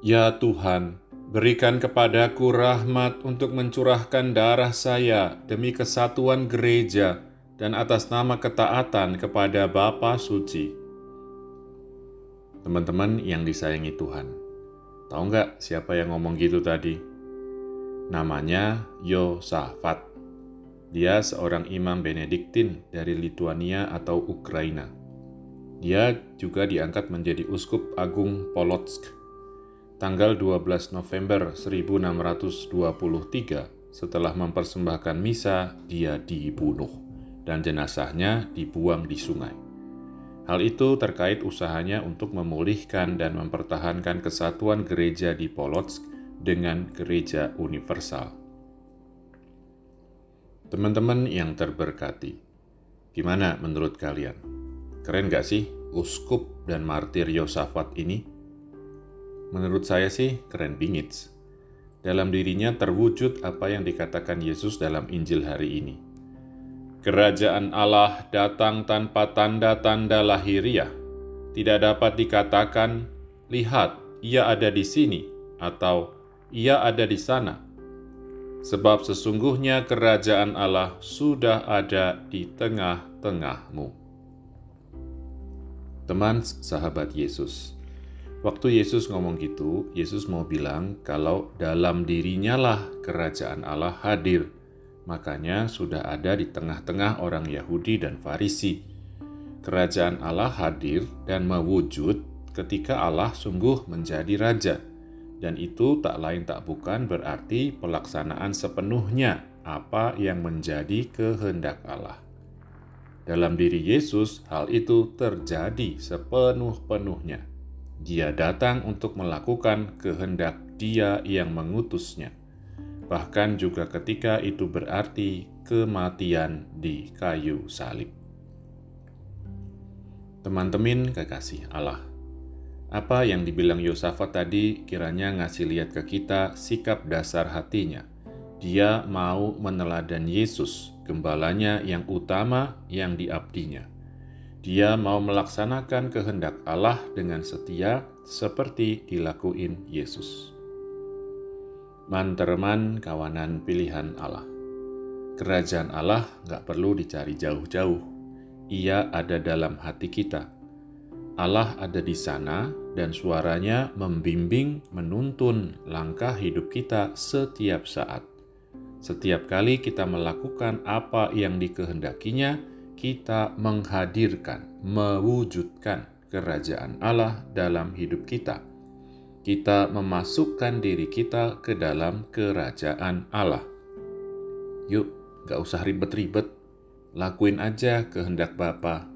Ya Tuhan, berikan kepadaku rahmat untuk mencurahkan darah saya demi kesatuan gereja dan atas nama ketaatan kepada Bapa Suci. Teman-teman yang disayangi Tuhan, tahu nggak siapa yang ngomong gitu tadi? Namanya Yosafat. Dia seorang imam Benediktin dari Lituania atau Ukraina. Dia juga diangkat menjadi uskup agung Polotsk. Tanggal 12 November 1623, setelah mempersembahkan misa, dia dibunuh dan jenazahnya dibuang di sungai. Hal itu terkait usahanya untuk memulihkan dan mempertahankan kesatuan gereja di Polotsk dengan gereja universal. Teman-teman yang terberkati, gimana menurut kalian? Keren gak sih uskup dan martir Yosafat ini? Menurut saya sih keren bingits. Dalam dirinya terwujud apa yang dikatakan Yesus dalam Injil hari ini. Kerajaan Allah datang tanpa tanda-tanda lahiriah. Tidak dapat dikatakan, lihat, ia ada di sini, atau ia ada di sana sebab sesungguhnya kerajaan Allah sudah ada di tengah-tengahmu. Teman sahabat Yesus, waktu Yesus ngomong gitu, Yesus mau bilang kalau dalam dirinya lah kerajaan Allah hadir, makanya sudah ada di tengah-tengah orang Yahudi dan Farisi. Kerajaan Allah hadir dan mewujud ketika Allah sungguh menjadi raja dan itu tak lain tak bukan berarti pelaksanaan sepenuhnya apa yang menjadi kehendak Allah. Dalam diri Yesus, hal itu terjadi sepenuh-penuhnya. Dia datang untuk melakukan kehendak Dia yang mengutusnya, bahkan juga ketika itu berarti kematian di kayu salib. Teman-teman kekasih Allah, apa yang dibilang Yosafat tadi kiranya ngasih lihat ke kita sikap dasar hatinya. Dia mau meneladan Yesus, gembalanya yang utama yang diabdinya. Dia mau melaksanakan kehendak Allah dengan setia seperti dilakuin Yesus. Manterman kawanan pilihan Allah. Kerajaan Allah nggak perlu dicari jauh-jauh. Ia ada dalam hati kita Allah ada di sana dan suaranya membimbing, menuntun langkah hidup kita setiap saat. Setiap kali kita melakukan apa yang dikehendakinya, kita menghadirkan, mewujudkan kerajaan Allah dalam hidup kita. Kita memasukkan diri kita ke dalam kerajaan Allah. Yuk, gak usah ribet-ribet. Lakuin aja kehendak Bapa